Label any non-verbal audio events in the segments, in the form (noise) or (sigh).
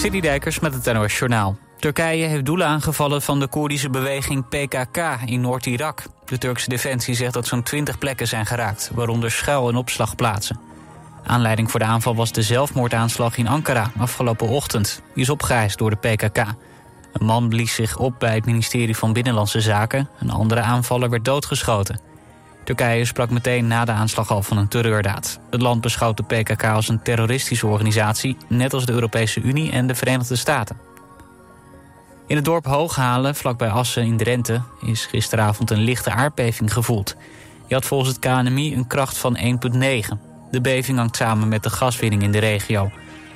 Dijkers met het NOS Journaal. Turkije heeft doelen aangevallen van de Koerdische beweging PKK in Noord-Irak. De Turkse defensie zegt dat zo'n 20 plekken zijn geraakt, waaronder schuil- en opslagplaatsen. Aanleiding voor de aanval was de zelfmoordaanslag in Ankara afgelopen ochtend. Die is opgeëist door de PKK. Een man blies zich op bij het ministerie van Binnenlandse Zaken. Een andere aanvaller werd doodgeschoten. Turkije sprak meteen na de aanslag al van een terreurdaad. Het land beschouwt de PKK als een terroristische organisatie... net als de Europese Unie en de Verenigde Staten. In het dorp Hooghalen, vlakbij Assen in Drenthe... is gisteravond een lichte aardbeving gevoeld. Die had volgens het KNMI een kracht van 1,9. De beving hangt samen met de gaswinning in de regio.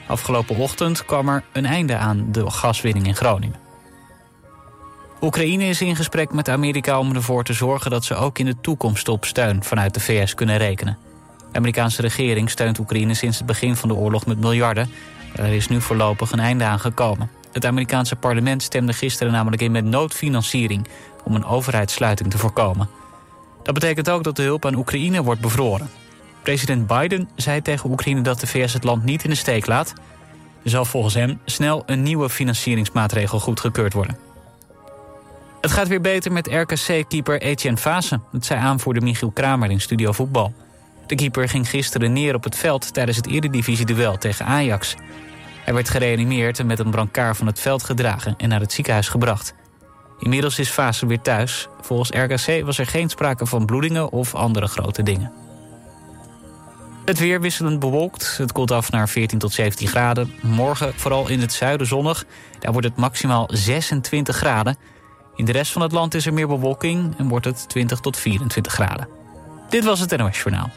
Afgelopen ochtend kwam er een einde aan de gaswinning in Groningen. Oekraïne is in gesprek met Amerika om ervoor te zorgen dat ze ook in de toekomst op steun vanuit de VS kunnen rekenen. De Amerikaanse regering steunt Oekraïne sinds het begin van de oorlog met miljarden. Er is nu voorlopig een einde aan gekomen. Het Amerikaanse parlement stemde gisteren namelijk in met noodfinanciering om een overheidssluiting te voorkomen. Dat betekent ook dat de hulp aan Oekraïne wordt bevroren. President Biden zei tegen Oekraïne dat de VS het land niet in de steek laat. Er zal volgens hem snel een nieuwe financieringsmaatregel goedgekeurd worden. Het gaat weer beter met RKC-keeper Etienne Fase. Dat zei aanvoerder Michiel Kramer in Studio Voetbal. De keeper ging gisteren neer op het veld tijdens het eredivisie-duel tegen Ajax. Hij werd gereanimeerd en met een brancard van het veld gedragen en naar het ziekenhuis gebracht. Inmiddels is Fase weer thuis. Volgens RKC was er geen sprake van bloedingen of andere grote dingen. Het weer wisselend bewolkt. Het koelt af naar 14 tot 17 graden. Morgen vooral in het zuiden zonnig. Daar wordt het maximaal 26 graden. In de rest van het land is er meer bewolking en wordt het 20 tot 24 graden. Dit was het NOS Journaal.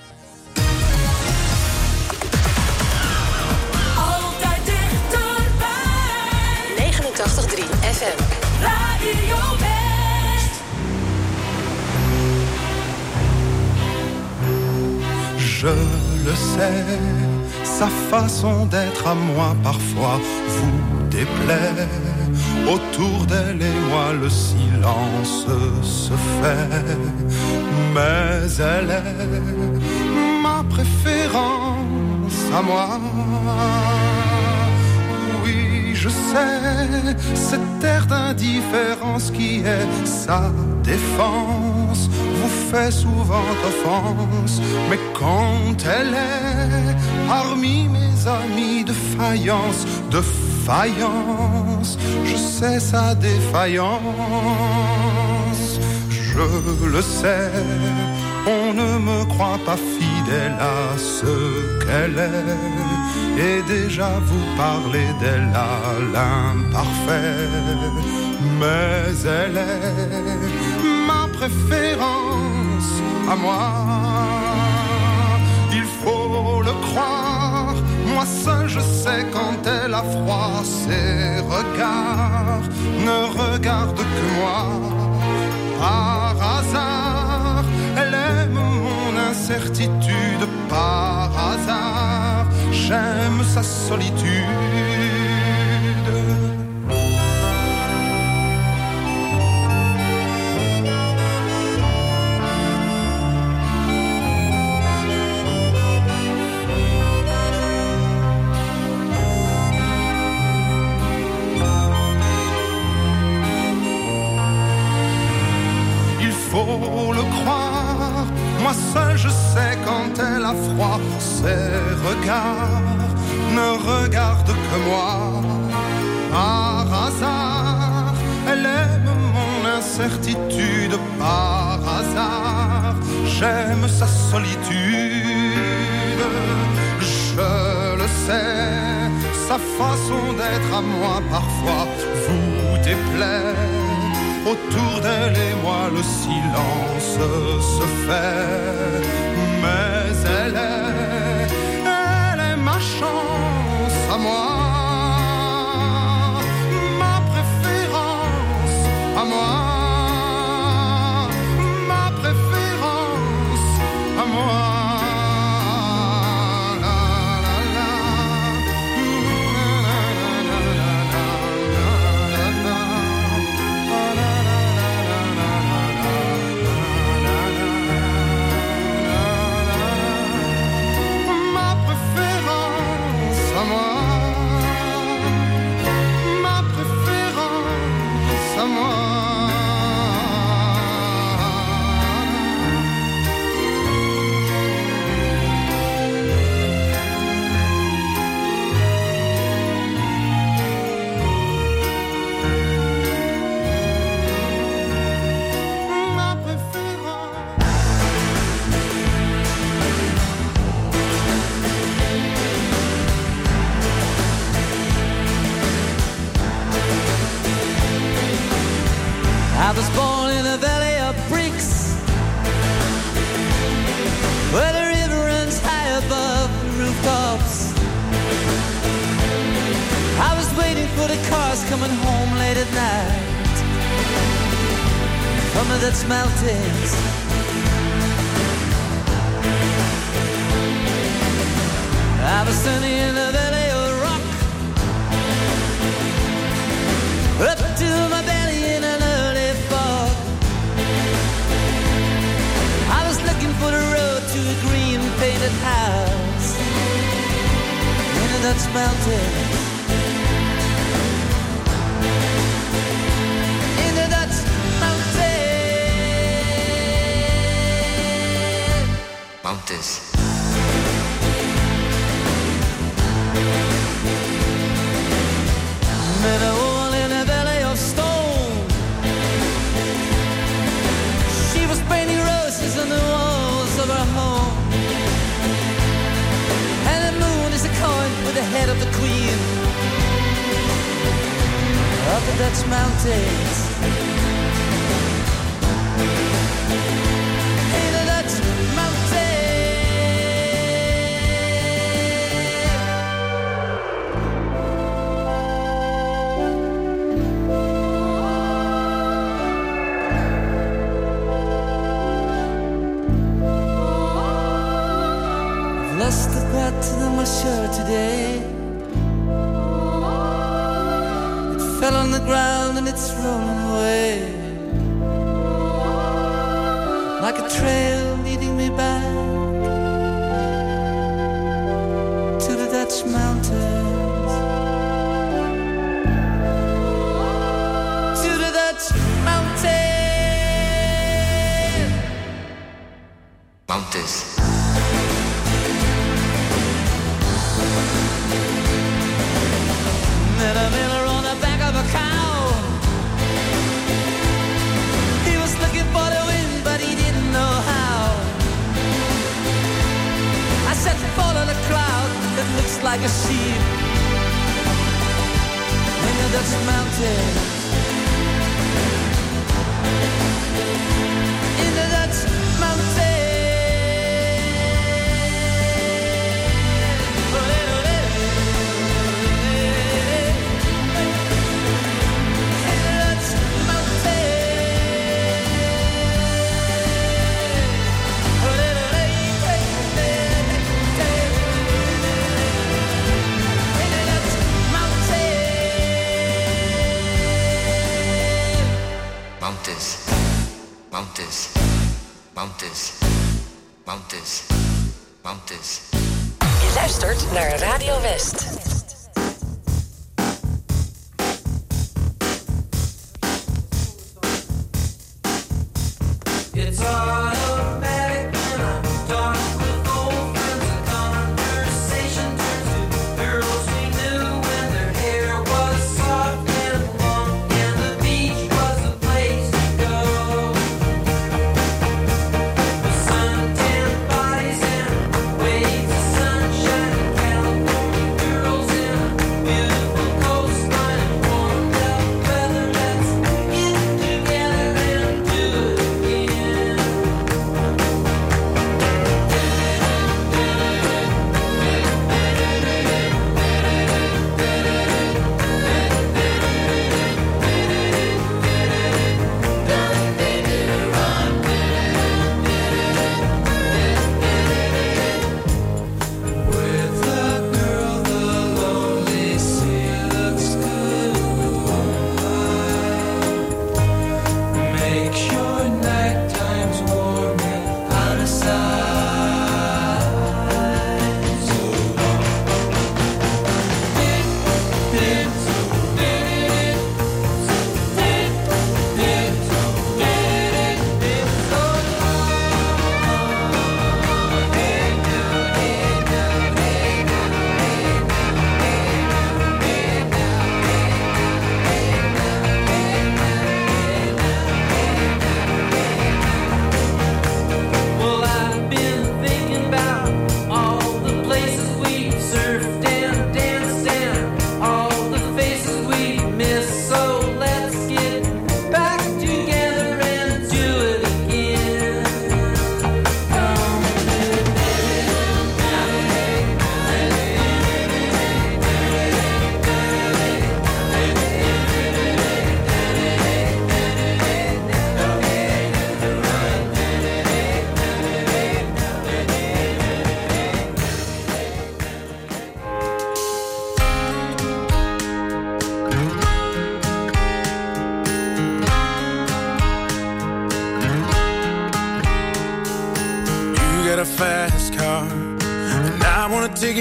Altijd dichterbij. 89.3 FM. Radio West. Je le sais, sa façon d'être à moi parfois vous déplaît. Autour d'elle et moi le silence se fait, mais elle est ma préférence à moi. Oui, je sais, cette air d'indifférence qui est sa défense vous fait souvent offense, mais quand elle est parmi mes amis de faïence, de faïence, je sais sa défaillance, je le sais, on ne me croit pas fidèle à ce qu'elle est, et déjà vous parlez d'elle à l'imparfait, mais elle est ma préférence à moi. Moi seul je sais quand elle a froid, ses regards ne regardent que moi. Par hasard, elle aime mon incertitude, par hasard, j'aime sa solitude. Croire. Moi seul je sais quand elle a froid, ses regards ne regardent que moi. Par hasard, elle aime mon incertitude. Par hasard, j'aime sa solitude. Je le sais, sa façon d'être à moi parfois vous déplaît. Autour d'elle et moi le silence se fait, mais elle est, elle est ma chance à moi, ma préférence à moi, the Dutch mountains. I was standing in the valley of rock, up to my belly in an early fog. I was looking for the road to a green painted house in the Dutch Met a in a valley of stone. She was painting roses on the walls of her home. And the moon is a coin with the head of the queen of the Dutch mountains. My shirt today. It fell on the ground and it's rolling away. Like a trail leading me back to the Dutch mountains. To the Dutch mountains. Mountains.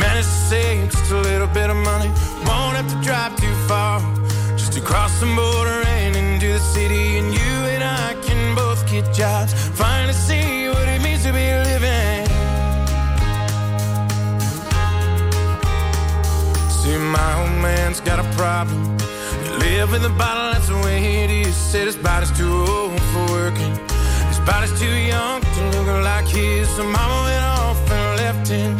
Managed to save just a little bit of money. Won't have to drive too far. Just to cross the border and into the city. And you and I can both get jobs. Finally see what it means to be living. See, my old man's got a problem. Live in the bottle, that's the way it is. Said his body's too old for working. His body's too young to look like his. So mama went off and left him.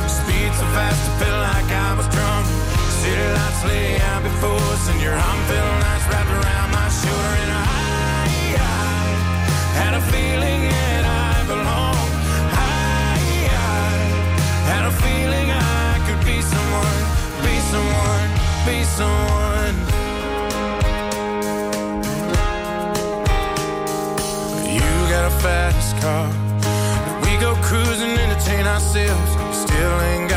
Speed so fast, I felt like I was drunk. City lights lay out before us, and your arm felt nice wrapped around my shoulder. And I, I had a feeling that I belonged. I, I had a feeling I could be someone, be someone, be someone. You got a fast car. We go cruising, entertain ourselves. Still ain't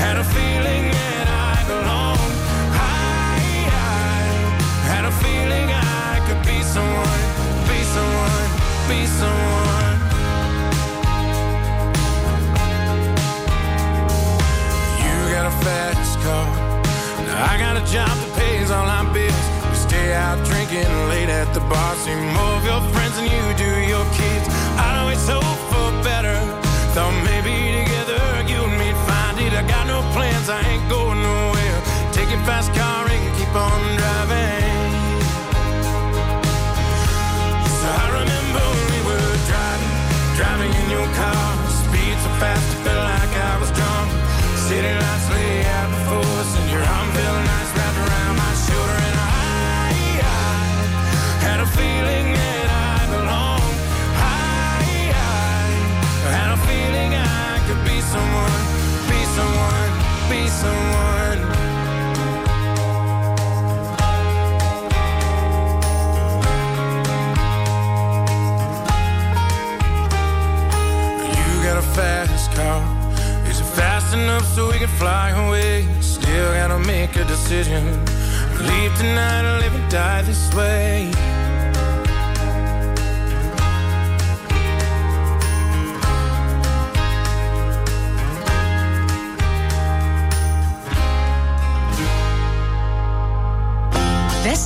had a feeling that I belonged. I, I had a feeling I could be someone, be someone, be someone. You got a fast car. I got a job that pays all our bills. We stay out drinking late at the bar. See more of your friends than you do your kids. I'd always hope for better. Thought maybe fast enough so we can fly away? Still gotta make a decision. Leave tonight or live and die this way.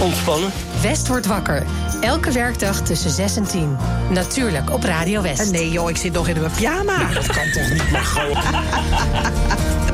ontspannen. West wordt wakker. Elke werkdag tussen 6 en 10. Natuurlijk op Radio West. Nee joh, ik zit nog in mijn pyjama. Dat kan toch niet, Margot? het (laughs)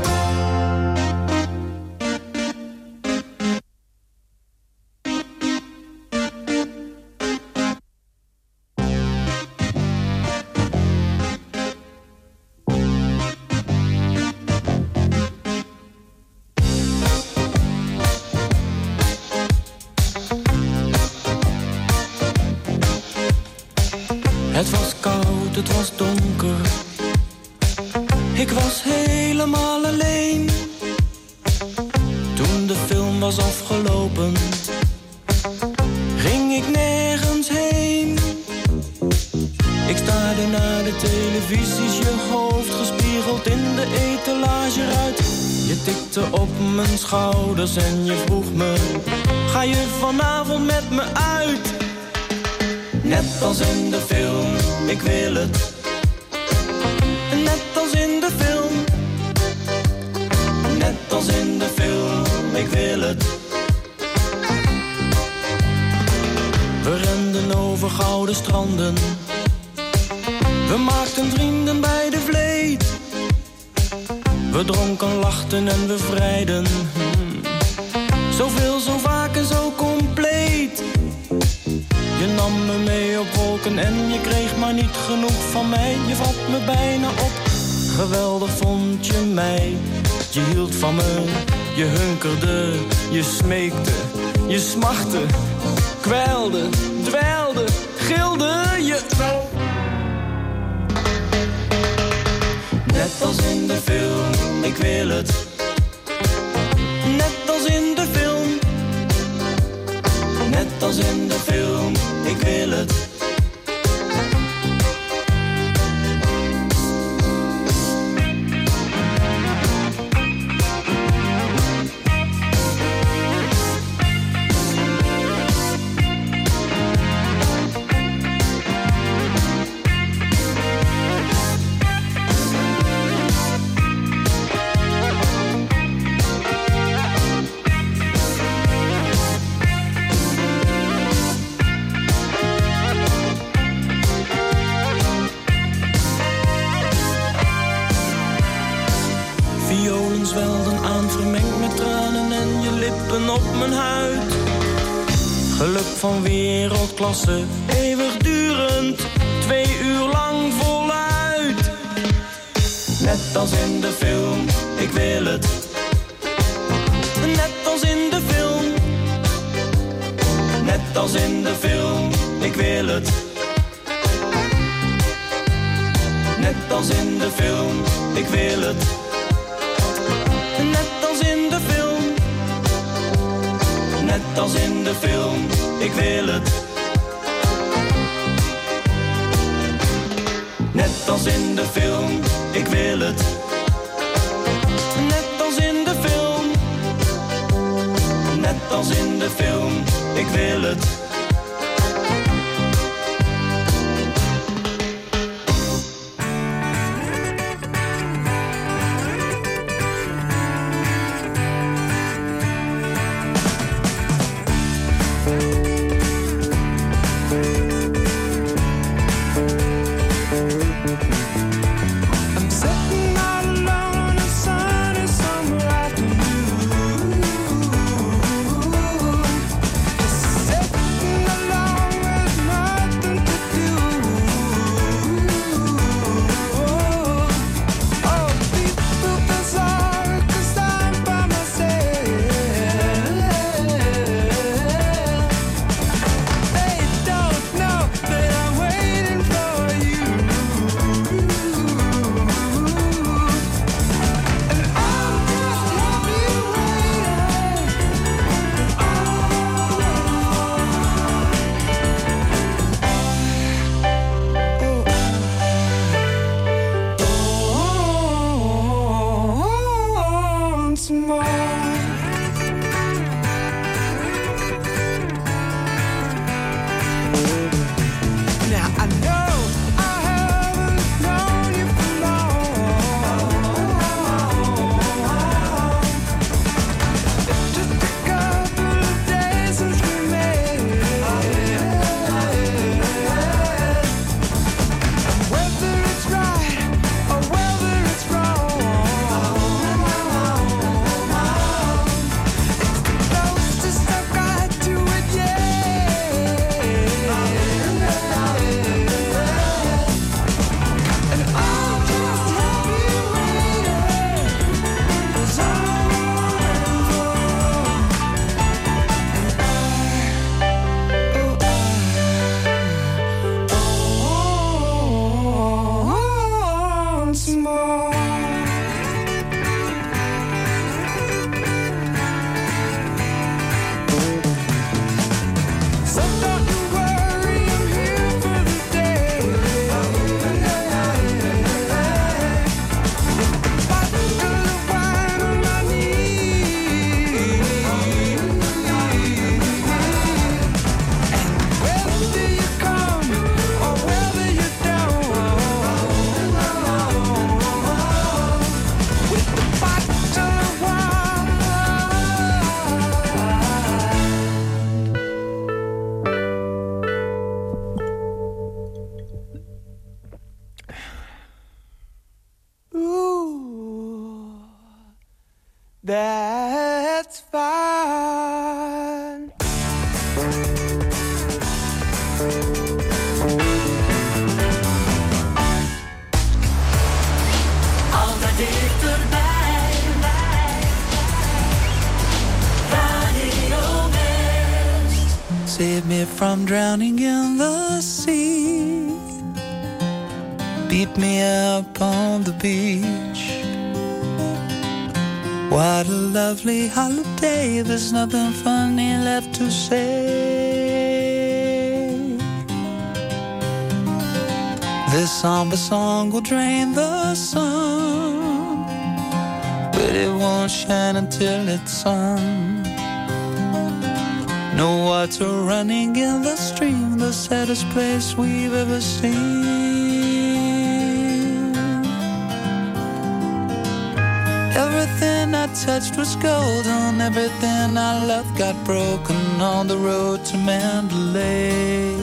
stranden. We maakten vrienden bij de vleet. We dronken, lachten en we vrijden. Hmm. Zoveel, zo vaak en zo compleet. Je nam me mee op wolken en je kreeg maar niet genoeg van mij. Je vat me bijna op, geweldig vond je mij. Je hield van me, je hunkerde, je smeekte, je smachtte, kwijlde, gilde je. Net als in de film, ik wil het. Net als in de film. Net als in de film, ik wil het. Wereldklasse, eeuwigdurend, twee uur lang voluit. Net als in de film, ik wil het. Net als in de film. Net als in de film, ik wil het. Net als in de film, ik wil het. Net als in de film. Net als in de film, ik wil het. Als in de film, ik wil het. Net als in de film. Net als in de film, ik wil het. Save me from drowning in the sea. Beat me up on the beach. What a lovely holiday. There's nothing funny left to say. This somber song will drain the sun, but it won't shine until it's sung. No water running in the stream, the saddest place we've ever seen. Everything I touched was golden, everything I loved got broken on the road to Mandalay.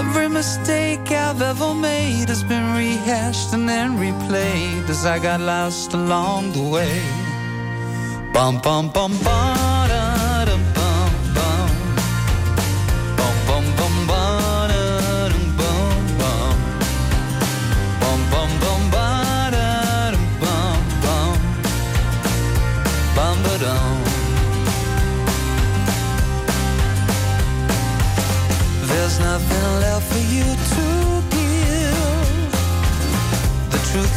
Every mistake I've ever made has been rehashed and then replayed as I got lost along the way. Bum bum bum bum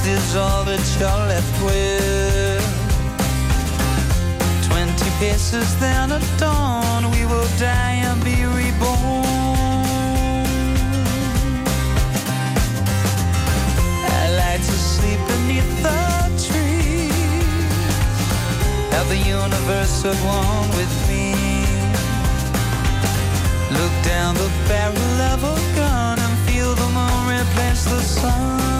is all that you're left with. Twenty paces, then at dawn, we will die and be reborn. I like to sleep beneath the trees. Have the universe at one with me. Look down the barrel of a gun and feel the moon replace the sun.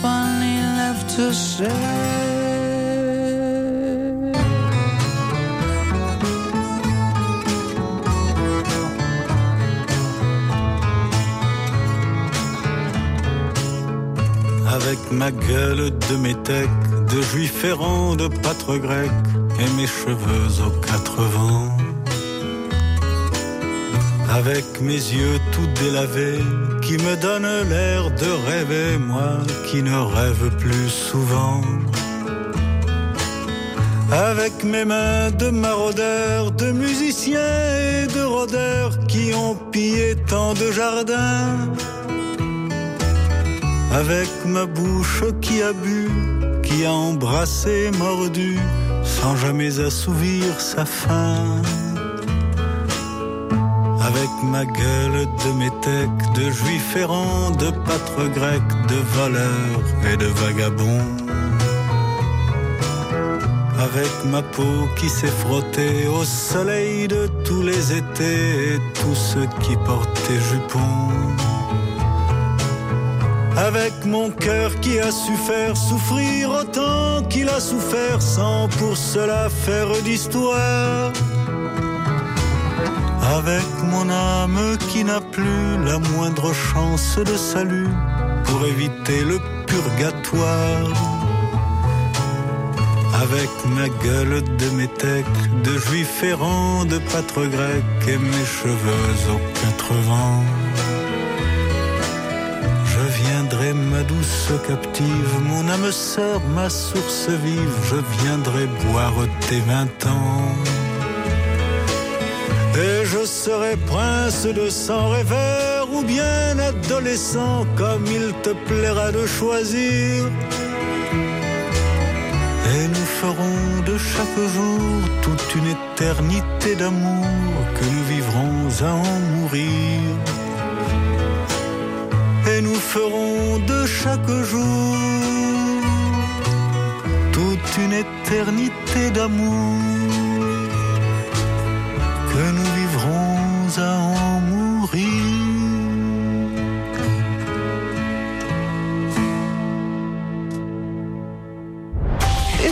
Funny left to say. Avec ma gueule de métèque, de juif errant, de pâtre grec, et mes cheveux aux quatre vents. avec mes yeux tout délavés, qui me donnent l'air de rêver, moi qui ne rêve plus souvent. Avec mes mains de maraudeurs, de musiciens et de rôdeurs qui ont pillé tant de jardins. Avec ma bouche qui a bu, qui a embrassé, mordu, sans jamais assouvir sa faim. Avec ma gueule de métèque, de juif errant, de pâtre grec, de voleur et de vagabond. Avec ma peau qui s'est frottée au soleil de tous les étés et tous ceux qui portaient jupons. Avec mon cœur qui a su faire souffrir autant qu'il a souffert sans pour cela faire d'histoire. Avec mon âme qui n'a plus la moindre chance de salut pour éviter le purgatoire. Avec ma gueule de métèque, de juif errant, de pâtre grec et mes cheveux aux quatre vents. Je viendrai, ma douce captive, mon âme sœur, ma source vive, je viendrai boire tes vingt ans. Et je serai prince de sang rêveur ou bien adolescent, comme il te plaira de choisir. Et nous ferons de chaque jour toute une éternité d'amour que nous vivrons à en mourir. Et nous ferons de chaque jour toute une éternité d'amour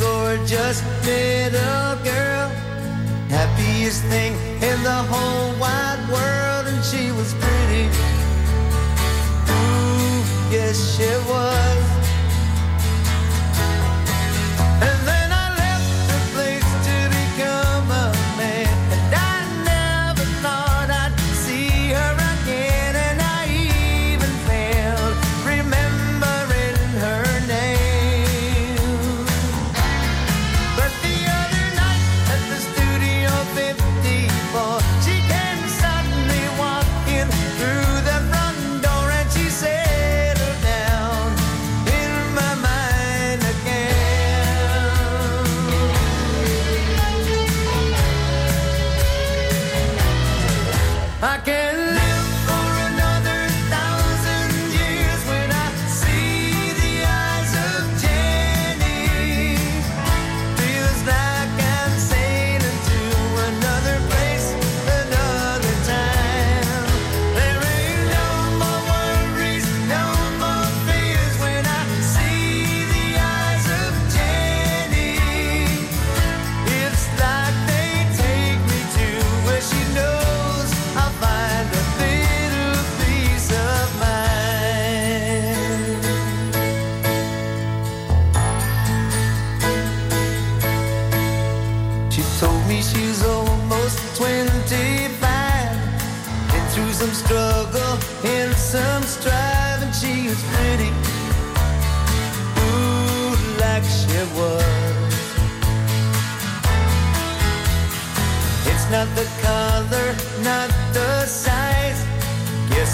gorgeous little girl, happiest thing in the whole wide world, and she was pretty. Ooh, yes, she was. And then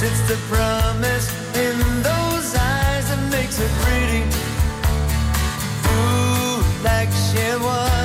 it's the promise in those eyes that makes her pretty. Ooh, like she was.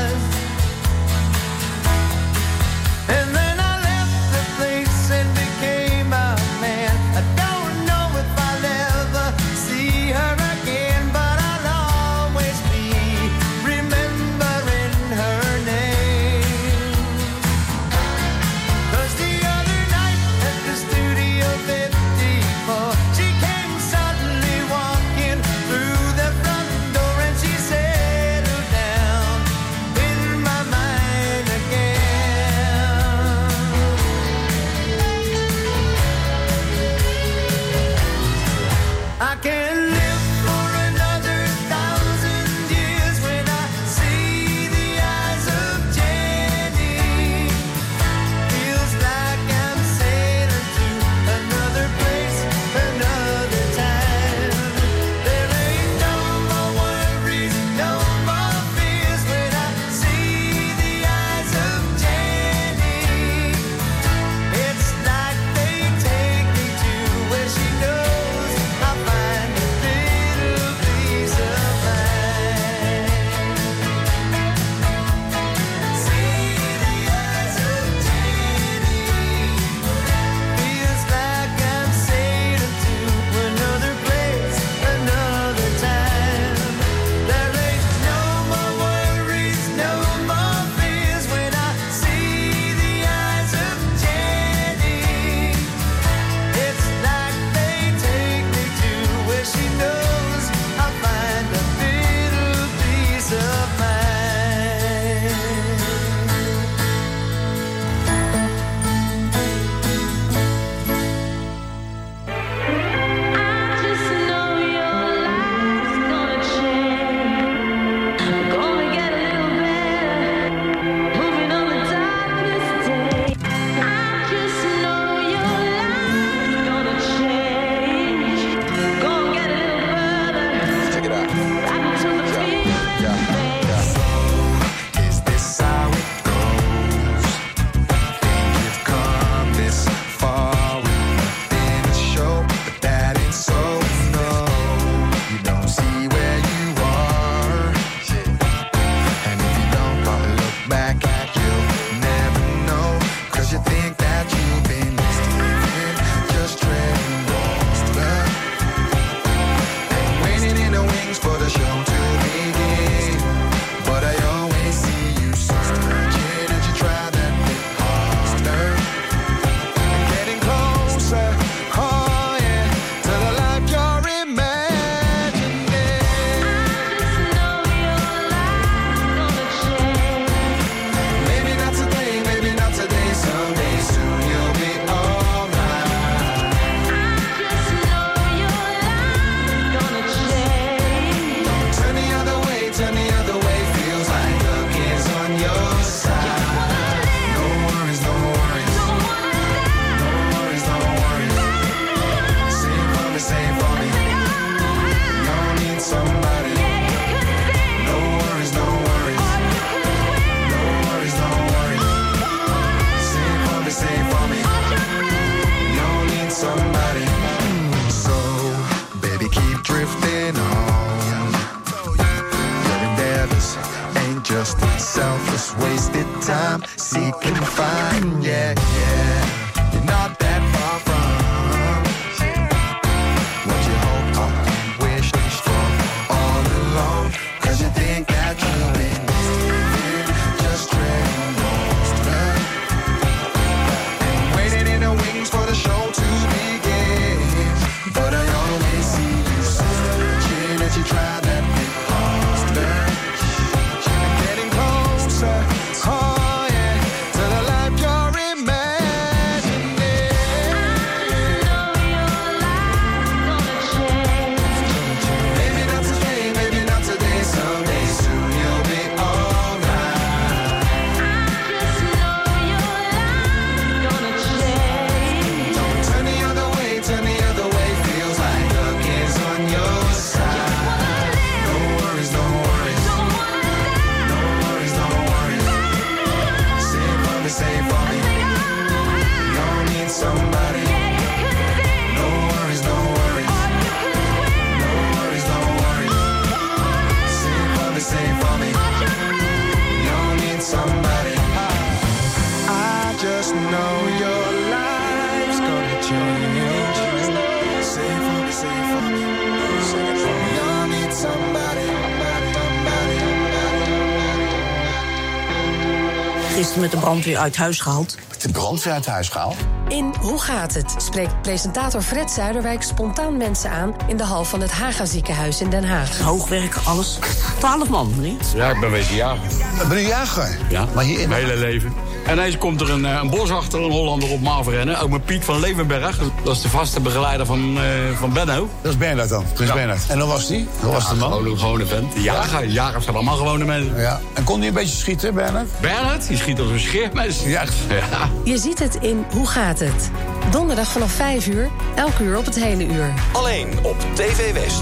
somebody. So, baby, keep drifting on. Your endeavors ain't just selfless, wasted time. seeking fun, yeah. Brandweer uit huis gehaald. De brandweer uit huis gehaald? In Hoe gaat het? spreekt presentator Fred Zuiderwijk spontaan mensen aan in de hal van het Haga ziekenhuis in Den Haag. Hoogwerken, alles. Twaalf man, meneer. Ja, ik ben wezen jager. Ben je jager? Ja, Maar hier in- mijn hele leven. En ineens komt er een, eh, een boswachter, een Hollander op me afrennen. Ook met Piet van Levenberg. Dat is de vaste begeleider van, eh, van Benno. Dat is Bernard dan, Prins Ja. Bernard. En hoe was die? Hoe was de man? Gewoon een gewone vent. De jager. Jagers zijn allemaal gewone mensen. Ja. En kon hij een beetje schieten, Bernard? Bernard, die schiet als een scheermes. Ja. ja. Je ziet het in Hoe gaat het? Donderdag vanaf 5 uur, elk uur op het hele uur. Alleen op TV West.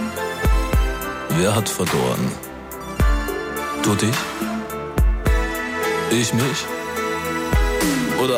Wer hat verloren? Du dich? Ich mich? Oder?